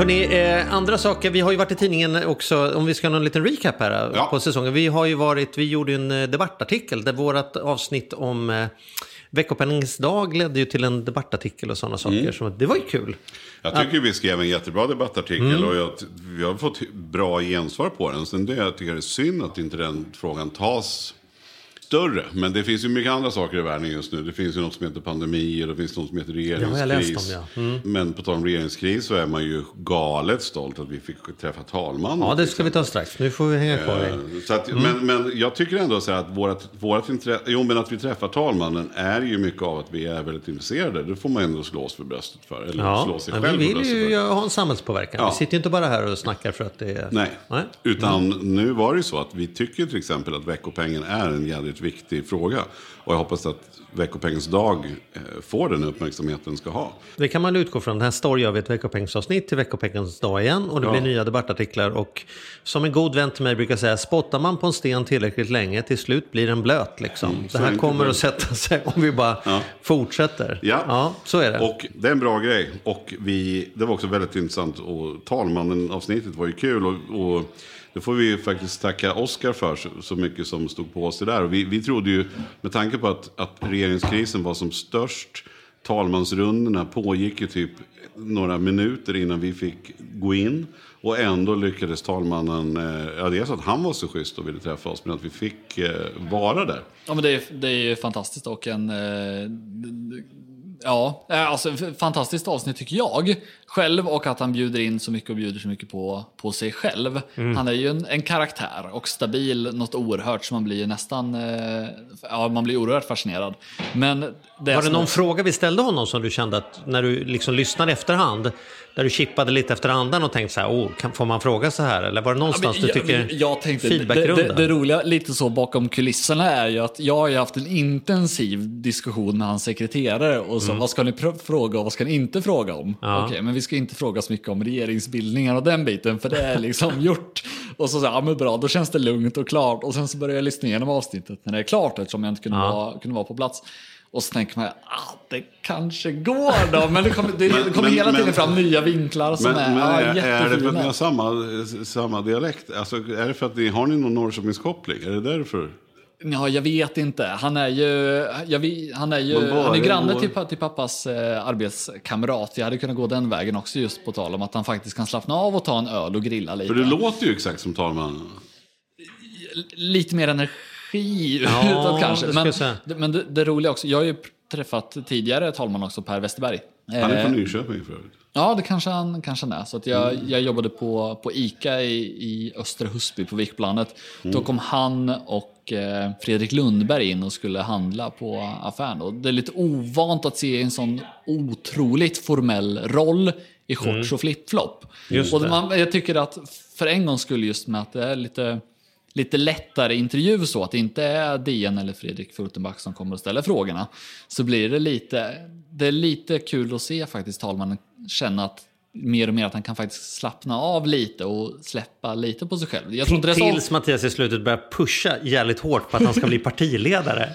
Hörrni, eh, andra saker. Vi har ju varit i tidningen också, om vi ska ha någon liten recap här eh, Ja. på säsongen. Vi har ju varit, vi gjorde en eh, debattartikel där vårt avsnitt om eh, Veckopenningens dag ledde ju till en debattartikel och sådana saker. Så det var ju kul. Jag tycker vi skrev en jättebra debattartikel Mm. och jag, vi har fått bra gensvar på den. Sen det jag tycker det är synd att inte den frågan tas större. Men det finns ju mycket andra saker i världen just nu. Det finns ju något som heter pandemi och det finns något som heter Ja, jag har läst regeringskris. om det, ja. Mm. Men på tal om regeringskris så är man ju galet stolt att vi fick träffa talmannen. Ja, det ska vi ta strax. Nu får vi hänga kvar. Eh, Så att, men, men jag tycker ändå så här att vårat, vårat intresse, jo men att vi träffar talmannen är ju mycket av att vi är väldigt intresserade. Det får man ändå slå oss för bröstet för. Eller slå Ja, sig men själv vi vill ju ha en samhällspåverkan. Ja. Vi sitter ju inte bara här och snackar för att det är... Nej, Nej. utan nu var det ju så att vi tycker till exempel att veckopengen är en jävligt viktig fråga. Och jag hoppas att veckopengens dag eh, får den uppmärksamhet den ska ha. Det kan man utgå från. Nästa år gör vi ett veckopengsavsnitt till veckopengens dag igen och det Ja. blir nya debattartiklar. Och som en god vän till mig brukar säga, spottar man på en sten tillräckligt länge, till slut blir den blöt. Liksom. Mm, det här kommer det. att sätta sig om vi bara Ja. fortsätter. Ja. så är det. Och det är en bra grej. Och vi, det var också väldigt intressant. Och talmannen-avsnittet var ju kul. Och, och det får vi ju faktiskt tacka Oscar för så, så mycket som stod på oss det där. Och vi, vi trodde ju, med tanke på att, att regeringskrisen var som störst, talmansrundorna pågick ju typ några minuter innan vi fick gå in. Och ändå lyckades talmannen, eh, ja dels att han var så schysst och ville träffa oss, men att vi fick eh, vara där. Ja, men det är, det är fantastiskt och en... Eh, ja, eh, alltså fantastiskt avsnitt tycker jag själv och att han bjuder in så mycket och bjuder så mycket på, på sig själv. Mm. Han är ju en, en karaktär och stabil något oerhört så man blir ju nästan... Eh, ja, man blir oerhört fascinerad. Men det Var det som- någon fråga vi ställde honom som du kände att när du liksom lyssnade efterhand, där du chippade lite efter andan och tänkte så här, oh, kan, får man fråga så här? Eller var det någonstans Ja, men du tycker jag, jag tänkte, feedbackrunda? det, det, det roliga lite så bakom kulisserna är ju att jag har ju haft en intensiv diskussion med hans sekreterare och så vad ska ni fråga och vad ska ni inte fråga om? Mm. Ja. Okej, men vi ska inte fråga så mycket om regeringsbildningar och den biten för det är liksom gjort. Och så sa jag, ja men bra, då känns det lugnt och klart. Och sen så började jag lyssna igenom avsnittet när det är klart eftersom jag inte kunde, Ja. vara, kunde vara på plats. Och så tänker man, ah, det kanske går då, men det kommer, det, Men- det kommer men- hela tiden men- fram nya vinklar som Men, är, men ja, är, är det för att ni har samma, samma dialekt? Alltså, är det för att ni har ni någon Norrköpingskoppling? Är det därför? Ja, jag vet inte. Han är ju, jag vet, han är ju han är granne till, till pappas eh, arbetskamrat. Jag hade kunnat gå den vägen också just på tal om att han faktiskt kan slappna av och ta en öl och grilla lite. För det låter ju exakt som talmannen. lite mer energi Ja, kanske. Men, men det, det roliga också, jag har ju träffat tidigare talman också, Per Westerberg. Han är Eh, från Nyköping för övrigt. Ja, det kanske han, kanske han är. Så att jag, Mm. jag jobbade på, på ICA i, i Östra Husby på Vikplanet. Mm. Då kom han och Fredrik Lundberg in och skulle handla på affären. Och det är lite ovant att se en sån otroligt formell roll i shorts och flipflop. Mm. Och man, jag tycker att för en gångs skull just med att det är lite lite lättare intervju så att det inte är DN eller Fredrik Furtenbach som kommer att ställa frågorna så blir det lite det är lite kul att se faktiskt talmannen känna att mer och mer att han kan faktiskt slappna av lite och släppa lite på sig själv. Jag tror inte det är så... Tills Mattias i slutet börjar pusha jävligt hårt på att han ska bli partiledare.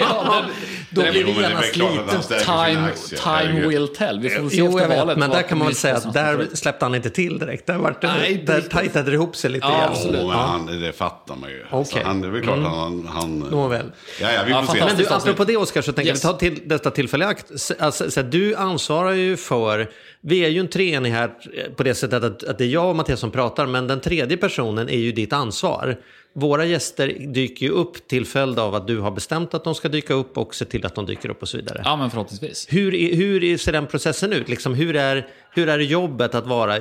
ja, då Nej, blir men det genast lite time, time will tell. Vi får se Jo, efter valet men där kan man väl säga att där släppte han inte till direkt. Där, vart det, Nej, där tajtade det ihop sig lite Ja, absolut. Men Ja. han, det fattar man ju. Alltså, Okej. han, det är väl klart Mm. han... han Nåväl. Ja, ja, vi Ja, får se. fantastiskt. Men du, apropå det Oskar, så tänker Yes. vi ta till detta tillfälle i akt. Alltså, så här, du ansvarar ju för, vi är ju en treenig här på det sättet att, att det är jag och Mattias som pratar, men den tredje personen är ju ditt ansvar. Våra gäster dyker ju upp till följd av att du har bestämt att de ska dyka upp och se till att de dyker upp och så vidare. Ja, men förhoppningsvis. Hur, hur ser den processen ut? Liksom, hur, är, hur är jobbet att vara,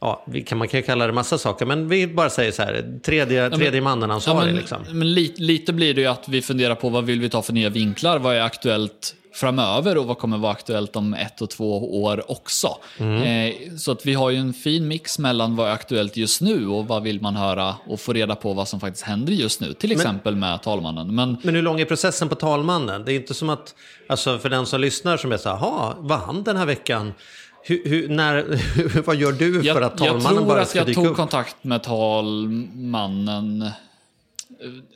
ja, kan, man kan ju kalla det massa saker, men vi bara säger så här, tredje, tredje mannen ansvarig. men, liksom. men lite, lite blir det ju att vi funderar på vad vill vi ta för nya vinklar? Vad är aktuellt framöver och vad kommer vara aktuellt om ett och två år också? Mm. Eh, så att vi har ju en fin mix mellan vad är aktuellt just nu och vad vill man höra och få reda på vad som faktiskt händer just nu. Till exempel med talmannen. Men Men hur lång är processen på talmannen? Det är inte som att, alltså för den som lyssnar som är så här, jaha, var han den här veckan? Hur, hur, när, vad gör du jag, för att jag talmannen tror bara att ska jag dyka tog upp? kontakt med talmannen.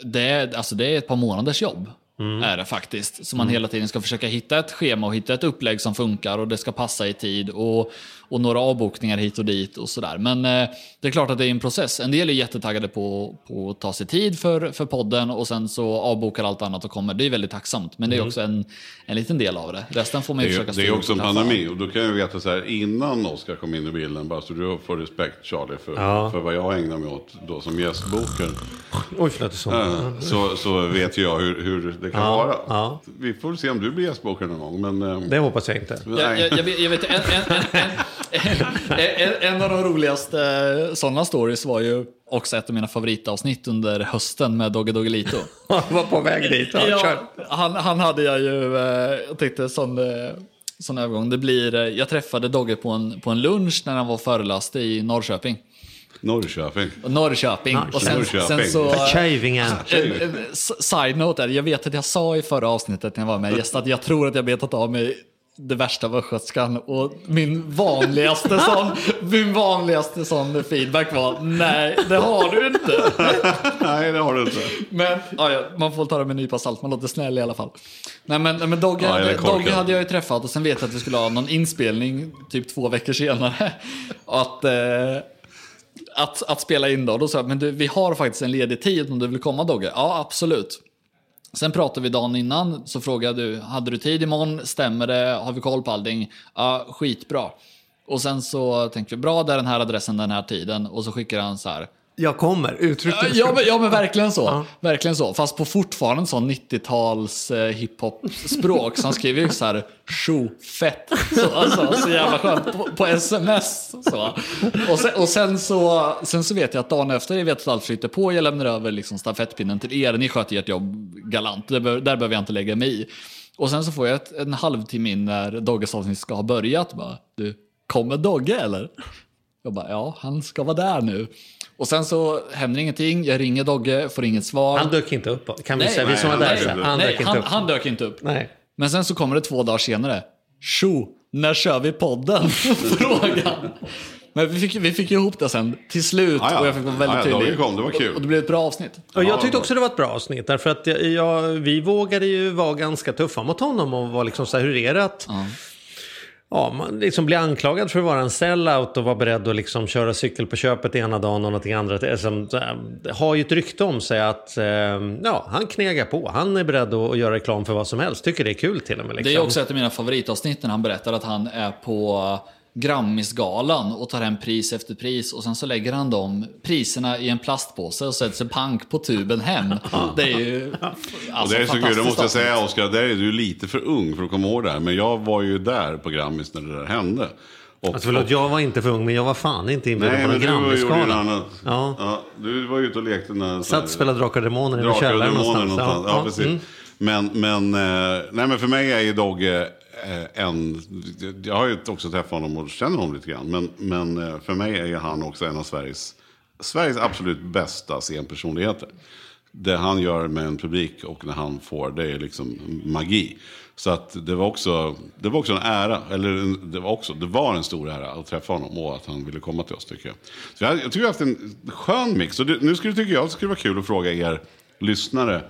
Det är, alltså det är ett par månaders jobb. Mm. Är det faktiskt. Så man hela tiden ska försöka hitta ett schema och hitta ett upplägg som funkar och det ska passa i tid. Och, och några avbokningar hit och dit och sådär. Men eh, det är klart att det är en process. En del är jättetaggade på, på att ta sig tid för, för podden och sen så avbokar allt annat och kommer. Det är väldigt tacksamt. Men det är Mm. också en, en liten del av det. Resten får man Det ju är, försöka det är också en pandemi och då kan jag veta så här innan Oskar kom in i bilden, bara så du får respekt Charlie för, Ja. för vad jag ägnar mig åt då som gästbokare. Oj, förlåt, det är så. Eh, Så, så vet jag hur, hur det kan Ja, vara. ja. Vi får se om du blir gästbokare någon gång. Men, eh, Det hoppas jag inte. Jag, jag, jag, vet, jag vet en, en, en, en, en, av de roligaste sådana stories var ju också ett av mina favoritavsnitt under hösten med Dogge Doggelito. Jag var på väg dit. Ja, Ja, han, han hade jag ju, eh, jag tänkte sån, eh, sån övergång. Det blir, eh, jag träffade Dogge på en, på en lunch när han var föreläste i Norrköping. Norrköping. Norrköping. Och sen, Norrköping. sen så... Förkärvingen. En- en s- Side note är, jag vet att jag sa i förra avsntet när jag var med gäst att jag tror att jag betat av mig det värsta av östgötskan och min vanligaste sån, min vanligaste sån feedback var nej, det har du inte. Nej, det har du inte. Men ja, ja, man får ta det med en nypa salt, man låter snäll i alla fall. Nej men, nej, men Dogge, Ja. Dogge hade jag ju träffat och sen vet jag att vi skulle ha någon inspelning typ två veckor senare. Att, eh, att, att spela in då. Då sa jag, men du, vi har faktiskt en ledig tid om du vill komma Dogge. Ja, absolut. Sen pratade vi dagen innan, så frågade du, hade du tid imorgon? Stämmer det? Har vi koll på allting? Ja, skitbra. Och sen så tänkte vi, bra, det är den här adressen, den här tiden. Och så skickar han så här, jag kommer, uttryckligen. Ja men, ja men verkligen så. Verkligen så. Fast på fortfarande sån 90-tals eh, hiphop-språk. Så han skriver ju så här tjo, fett. Så, alltså, så jävla skönt. På, på sms. Så. Och, sen, och sen, så, sen så vet jag att dagen efter jag vet att allt flyter på. Jag lämnar över liksom stafettpinnen till er. Ni sköter ert jobb galant. Bör, där behöver jag inte lägga mig i. Och sen så får jag ett, en halvtimme in när Dogges avsnitt ska ha börjat. Bara, du, kommer Dogge eller? Jag bara, ja, han ska vara där nu. Och sen så händer ingenting, jag ringer Dogge, får inget svar. Han dök inte upp. Kan vi Nej, säga, vi som var där, så, han Nej, dök inte han, upp. han dök inte upp. Nej. Men sen så kommer det två dagar senare. Tjo, när kör vi podden? Frågan. Men vi fick, vi fick ju ihop det sen till slut Ja, ja. och jag fick vara väldigt Ja, ja, tydlig. Kom, det var kul. Och, och det blev ett bra avsnitt. Och jag tyckte också det var ett bra avsnitt. Därför att jag, jag, vi vågade ju vara ganska tuffa mot honom och vara liksom så här, hur är det att ja. man liksom blir anklagad för att vara en sellout och vara beredd att liksom köra cykel på köpet ena dagen och någonting andra. Det är som, så här, det har ju ett rykte om sig att eh, ja, han knegar på. Han är beredd att, att göra reklam för vad som helst. Tycker det är kul till och med. Liksom. Det är också ett av mina favoritavsnitt när han berättar att han är på Grammisgalan och tar hem pris efter pris och sen så lägger han de priserna i en plastpåse och sätter sig pank på tuben hem. Det är ju Och alltså, det är så kul, det måste jag säga Oskar, där är du lite för ung för att komma ihåg det här. Men jag var ju där på Grammis när det där hände. Och, Alltså förlåt, jag var inte för ung men jag var fan inte inbjuden på någon Grammisgala. Ja. Ja, du var ju ute och lekte när... Satt och spelade Drakar och Demoner i någon och källare någonstans. någonstans. Ja, precis. mm. Men, men, eh, nej, men för mig är ju Dogge Eh, en... Jag har ju också träffat honom och känner honom lite grann. Men, men eh, för mig är han också en av Sveriges, Sveriges absolut bästa scenpersonligheter. det han gör med en publik och när han får, det är liksom magi. Så att det var också, det var också en ära, eller det var, också, det var en stor ära att träffa honom och att han ville komma till oss tycker jag. Så jag, jag tycker vi har haft en skön mix. Och det, nu skulle tycker jag skulle vara kul att fråga er lyssnare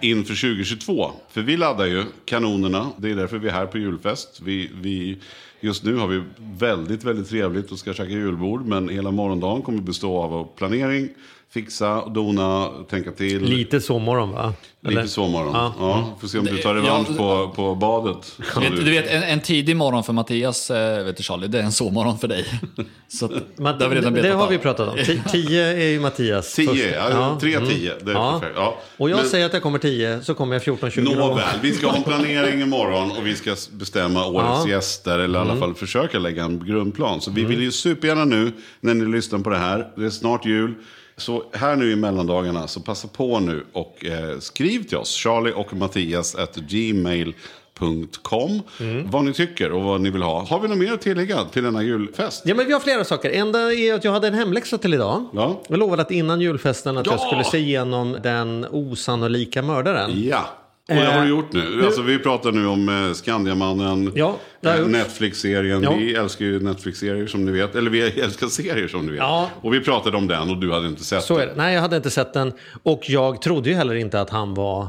inför 2022. För vi laddar ju kanonerna, det är därför vi är här på julfest. Vi, vi, just nu har vi väldigt, väldigt trevligt och ska käka julbord. Men hela morgondagen kommer bestå av planering, fixa, dona, tänka till. Lite sovmorgon va? Lite Eller? sovmorgon. Ja. Ja. får se om du tar revansch Ja. på, på badet. Du vet, du vet en, en tidig morgon för Mattias, eh, vet du Charlie, det är en sovmorgon för dig. Så att, Matt, det har vi redan det har vi pratat om. Ti- Tio är ju Mattias. Tio, första. ja, tre mm. tio. Det är Ja. perfekt. Ja. Och jag Men- säger att jag kommer 10 så kommer jag 14-20 Nåväl, vi ska ha en planering imorgon och vi ska bestämma årets Ja. Mm. gäster. Eller i alla fall försöka lägga en grundplan. Så vi vill ju supergärna nu, när ni lyssnar på det här, det är snart jul. Så här nu i mellandagarna, så passa på nu och eh, skriv till oss. Charlie och Mattias at gmail.com. Mm. Vad ni tycker och vad ni vill ha. Har vi något mer att tillägga till denna julfest? Ja, men vi har flera saker. Enda är att jag hade en hemläxa till idag. Ja. Jag lovade att innan julfesten att jag Ja! skulle se igenom den osannolika mördaren. Ja. Och det har Eh, du gjort nu. nu- Alltså, vi pratar nu om eh, Skandiamannen, Ja, eh. Netflix-serien. Ja. Vi älskar ju Netflix-serier som ni vet. Eller vi älskar serier som ni vet. Ja. Och vi pratade om den och du hade inte sett Så den. det. Nej, jag hade inte sett den. Och jag trodde ju heller inte att han var...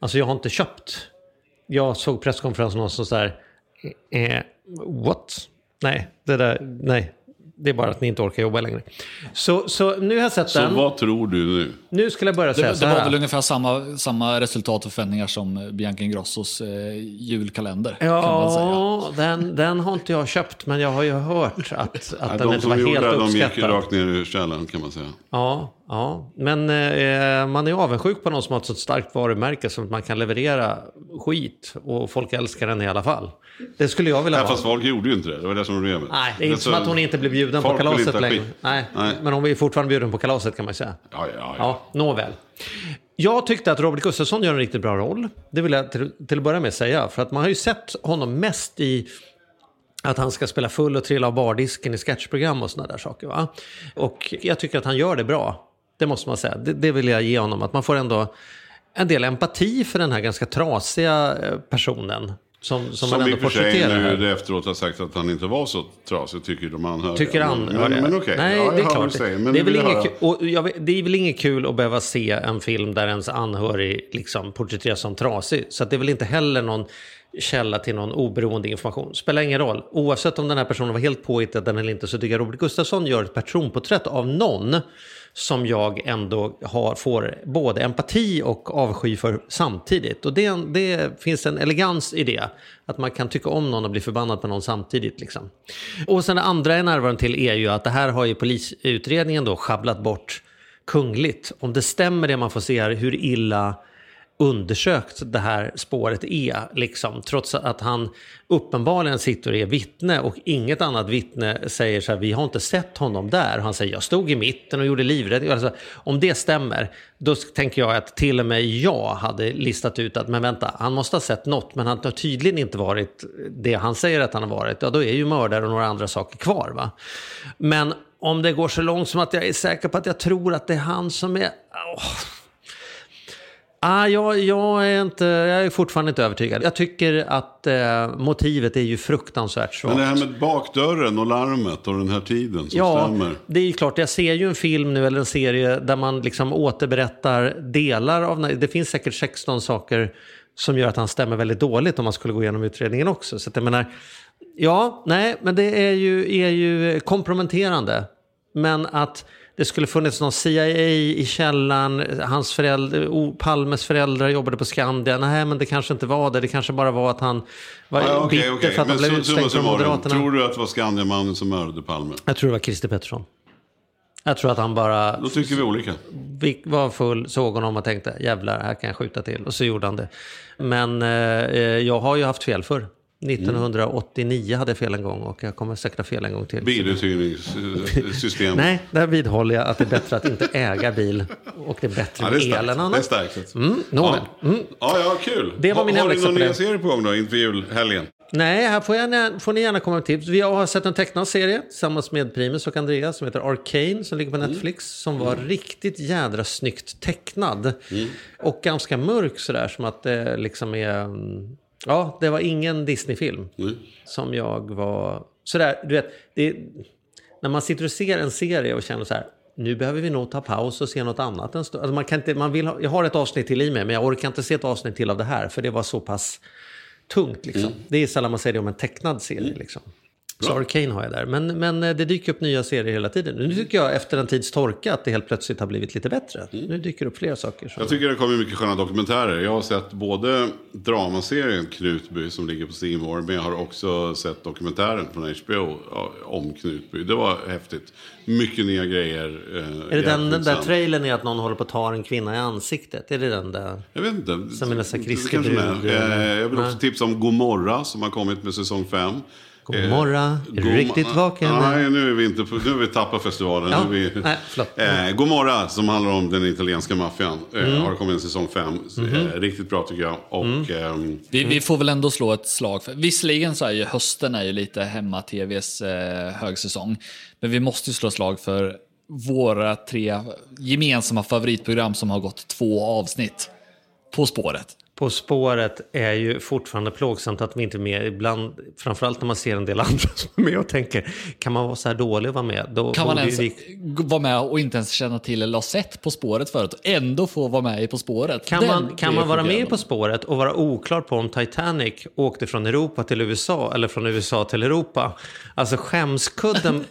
Alltså jag har inte köpt. Jag såg presskonferensen och så där... Eh, what? Nej, det där... Nej. Det är bara att ni inte orkar jobba längre. Så, så nu har jag sett Så den. vad tror du nu? Nu skulle jag börja säga Det, så det var här. väl ungefär samma, samma resultat och förväntningar som Bianca Ingrossos eh, julkalender. Kan man säga. Ja, den, den har inte jag köpt, men jag har ju hört att, att den de inte var gjorde helt det, de gick uppskattad. rakt ner i källaren kan man säga. Ja, ja, men eh, man är avundsjuk på någon som har ett så starkt varumärke som att man kan leverera skit och folk älskar den i alla fall. Det skulle jag vilja ha. fast folk gjorde ju inte det. Det var det som var problemet. Nej, det är inte så- som att hon inte blev bjuden på kalaset längre. Nej, Nej. men hon blir fortfarande bjuden på kalaset kan man säga. Ja, ja, ja. Ja, nåväl. Jag tyckte att Robert Gustafsson gör en riktigt bra roll. Det vill jag till, till att börja med säga. För att man har ju sett honom mest i att han ska spela full och trilla av bardisken i sketchprogram och sådana där saker. Va? Och jag tycker att han gör det bra. Det måste man säga. Det, det vill jag ge honom. Att man får ändå en del empati för den här ganska trasiga eh, personen. Som, som, Som man i ändå porträtterar här. nu efteråt har sagt att han inte var så trasig, tycker de anhöriga. Tycker han. Men, men, okej, Nej, ja, det är klart. säger. Men det, är väl inget, kul- och jag det är väl inget kul att behöva se en film där ens anhörig liksom porträtteras som trasig. Så det är väl inte heller någon källa till någon oberoende information. Spelar ingen roll. Oavsett om den här personen var helt påhittad eller inte så tycker jag Robert Gustafsson gör ett personporträtt av någon som jag ändå har, får både empati och avsky för samtidigt. Och det, det finns en elegans i det. Att man kan tycka om någon och bli förbannad på någon samtidigt. Liksom. Och sen det andra jag är närvarande till är ju att det här har ju polisutredningen då schabblat bort kungligt. Om det stämmer det man får se här, hur illa undersökt det här spåret är. Liksom, trots att han uppenbarligen sitter och är vittne och inget annat vittne säger så här, vi har inte sett honom där. Han säger, jag stod i mitten och gjorde livräddning. Alltså, om det stämmer, då tänker jag att till och med jag hade listat ut att, men vänta, han måste ha sett något, men han har tydligen inte varit det han säger att han har varit. Ja, då är ju mördare och några andra saker kvar. Va? Men om det går så långt som att jag är säker på att jag tror att det är han som är... Oh Ah, jag, jag, är inte, jag är fortfarande inte övertygad. Jag tycker att eh, motivet är ju fruktansvärt svagt. Men det här med bakdörren och larmet och den här tiden som Ja, stämmer. det är ju klart. Jag ser ju en film nu eller en serie där man liksom återberättar delar av... Det finns säkert 16 saker som gör att han stämmer väldigt dåligt om man skulle gå igenom utredningen också. Så att jag menar, ja, nej, men det är ju, är ju komprometterande. Men att det skulle funnits någon CIA i källaren, hans föräldrar, Palmes föräldrar jobbade på Skandia. Nej, men det kanske inte var det. Det kanske bara var att han var Ja, okej, bitter okej. för att han Men blev summa utslängd från Moderaterna. tror du att det var Skandiamannen som mördade Palme? Jag tror det var Christer Pettersson. Jag tror att han bara Då tycker vi olika. var full, såg honom och tänkte jävlar, här kan jag skjuta till. Och så gjorde han det. Men eh, jag har ju haft fel förr. 1989 hade jag fel en gång och jag kommer säkert ha fel en gång till. Biluthyrningssystem. Nej, där vidhåller jag att det är bättre att inte äga bil. Och det är bättre Ja, det är med el än Det är annat. starkt. Mm. Ja. Ja, ja, kul. Det var Ha- min Har du någon nya det. serie på gång då inför julhelgen? Nej, här får, jag, får ni gärna komma med tips. Vi har sett en tecknad serie tillsammans med Primus och Andreas som heter Arcane som ligger på Mm. Netflix. Som var riktigt jädra snyggt tecknad. Mm. Och ganska mörk sådär som att det liksom är... mm, Ja, det var ingen Disney-film Mm. som jag var... Sådär, du vet, det, när man sitter och ser en serie och känner så här, nu behöver vi nog ta paus och se något annat en stund. Alltså man kan inte, man vill ha, jag har ett avsnitt till i mig, men jag orkar inte se ett avsnitt till av det här, för det var så pass tungt. Liksom. Det är sällan man säger det om en tecknad serie. Liksom. Så Arcane har jag där. Men, men eh, det dyker upp nya serier hela tiden. Nu tycker jag efter en tids torka att det helt plötsligt har blivit lite bättre. Nu dyker det upp fler saker. Som... Jag tycker det kommer mycket sköna dokumentärer. Jag har sett både dramaserien Knutby som ligger på More, men jag har också sett dokumentären från HBO om Knutby. Det var häftigt. Mycket nya grejer. eh, Är det den, den där trailern är att någon håller på att ta en kvinna i ansiktet? Är det den där? Jag vet inte. Som är nästan Christer Eh? Jag vill också tipsa om Gomorra som har kommit med säsong 5. God morgon, är du riktigt vaken? Nej, nu är vi inte på, nu är vi Tappa-festivalen. Ja, Nu är vi, nej, eh, Gomorra som handlar om den italienska maffian. Eh, Mm. Har kommit en säsong 5. Mhm. Eh, riktigt bra tycker jag. Och, ehm, Vi, vi får väl ändå slå ett slag för, visserligen så är ju hösten är ju lite hemma-tvs eh, högsäsong. Men vi måste ju slå slag för våra tre gemensamma favoritprogram som har gått två avsnitt. På spåret. På spåret är ju fortfarande plågsamt att vi inte är med. Ibland, framförallt när man ser en del andra som är med och tänker, kan man vara så här dålig att vara med? Då Kan man ens vi... vara med och inte ens känna till eller ha sett På spåret förut och ändå få vara med i På spåret? Kan Den man, kan man vara med chockerande. På spåret och vara oklar på om Titanic åkte från Europa till USA eller från USA till Europa? Alltså skämskudden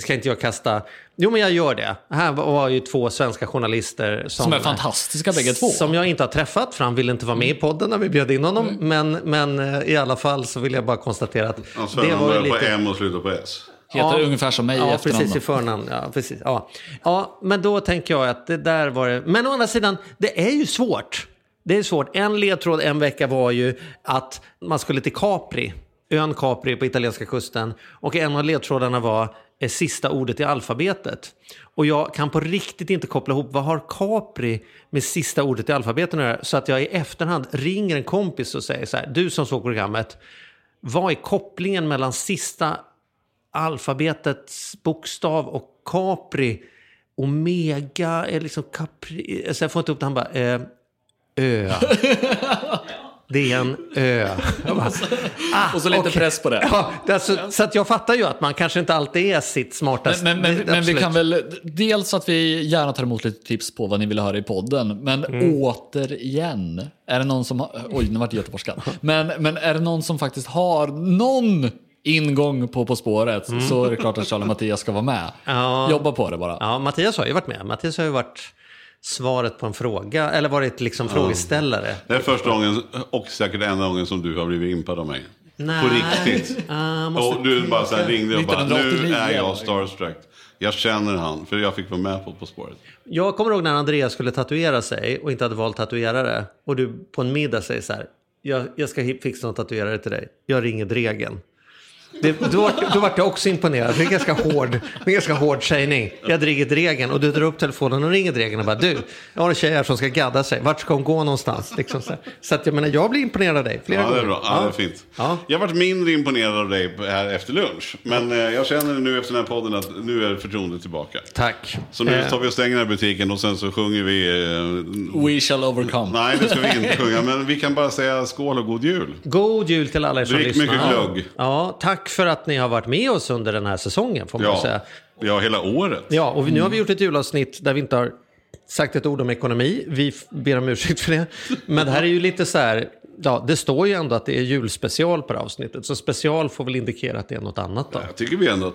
ska inte jag kasta. Jo, men jag gör det. Här var ju två svenska journalister som, Som är fantastiska bägge två. Som jag inte har träffat, för han ville inte vara med i podden när vi bjöd in honom. Mm. Men, men eh, i alla fall så vill jag bara konstatera att alltså, det var ju börjar på lite... M och slutar på S. Heter ungefär som mig i ja, efternamn precis i förnamn. Ja, precis. Ja. ja, men då tänker jag att det där var det. Men å andra sidan, det är ju svårt. Det är svårt. En ledtråd en vecka var ju att man skulle till Capri, ön Capri på italienska kusten. Och en av ledtrådarna var är sista ordet i alfabetet. Och jag kan på riktigt inte koppla ihop vad har Capri med sista ordet i alfabetet att göra? Så att jag i efterhand ringer en kompis och säger så här, du som såg programmet, vad är kopplingen mellan sista alfabetets bokstav och Capri. Omega är liksom Capri. Alltså jag får inte upp det. Han bara, eh, ö. Det är en ö. Bara, ah, Och så lite okej. press på det. Ja, det alltså, så att jag fattar ju att man kanske inte alltid är sitt smartaste. Men, men, men, vi kan väl, dels att vi gärna tar emot lite tips på vad ni vill höra i podden. Men Mm. återigen, är det någon som har, oj nu vart det göteborgskan. Men, men är det någon som faktiskt har någon ingång på På spåret så är det klart att Charlie Mattias ska vara med. Mm. Ja. Jobba på det bara. Ja, Mattias har ju varit med. Mattias har ju varit svaret på en fråga, eller varit liksom frågeställare. Det är första gången och säkert enda gången som du har blivit impad av mig. Nej. På riktigt. Måste- Och du bara så här ringde och bara, nu 1989 är jag starstruck. Jag känner han, för jag fick vara med på På spåret. Jag kommer ihåg när Andreas skulle tatuera sig och inte hade valt tatuerare. Och du på en middag säger så här. Jag, jag ska fixa någon tatuerare till dig. Jag ringer Dregen. Det, då, då vart jag också imponerad. Det är en ganska hård, det är ganska hård sägning. Jag ringer Dregen och du drar upp telefonen och ringer Dregen och bara du, jag har en tjej här som ska gadda sig. Vart ska hon gå någonstans? Liksom så så att jag menar, jag blir imponerad av dig flera Ja, det är gånger. bra. Ja, det är fint. Ja. Jag har varit mindre imponerad av dig här efter lunch. Men eh, jag känner nu efter den här podden att nu är förtroendet tillbaka. Tack. Så nu Eh. tar vi och stänger den här butiken och sen så sjunger vi... Eh, We shall overcome. nej, det ska vi inte sjunga. Men vi kan bara säga skål och god jul. God jul till alla er som Drick lyssnar. mycket glögg. Ja, tack för att ni har varit med oss under den här säsongen får man Ja, säga. ja hela året. Ja, och nu har vi gjort ett julavsnitt där vi inte har sagt ett ord om ekonomi. Vi ber om ursäkt för det. Men det här är ju lite så här, ja, det står ju ändå att det är julspecial på det här avsnittet. Så special får väl indikera att det är något annat då. Jag tycker vi ändå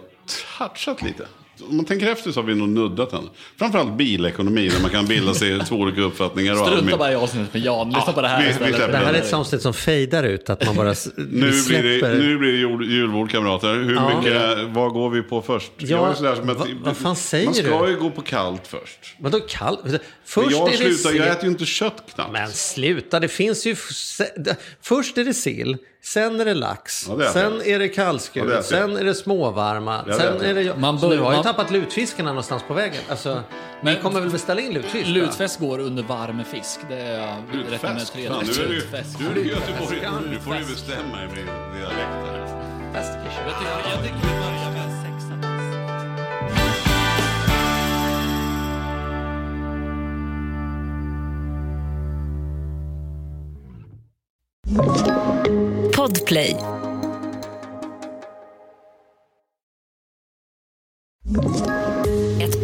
touchat lite. Om man tänker efter så har vi nog nuddat den. Framförallt bilekonomi, där man kan bilda sig två olika uppfattningar. Och Strunta bara i avsnittet med Jan. Lyssna Ja, på det här vi- vi istället. släpper Det här är ett avsnitt som fejdar ut, att man bara Nu blir, det, nu blir det jul, julbord kamrater. Hur Ja. mycket, vad går vi på först? Ja, Jag är att, vad- fan säger Man ska du? ju gå på kallt först. Vadå kallt? Men Först jag, är det slutar, jag sill. äter ju inte kött knappt. Men sluta, det finns ju... Först är det sill, Sen är det lax, Ja, det är sen det. är det Ja, kallskuret, är sen är det småvarma, Ja, det sen är det. är det... Man bör- har ju tappat lutfiskarna någonstans på vägen. Alltså, Men- ni kommer väl beställa in lutfisk? va? Lutfäst går under varm fisk. Det är jag. Fan, nu är du, är i Göteborg. Nu får du bestämma i din dialekt här. Festfish. Podplay.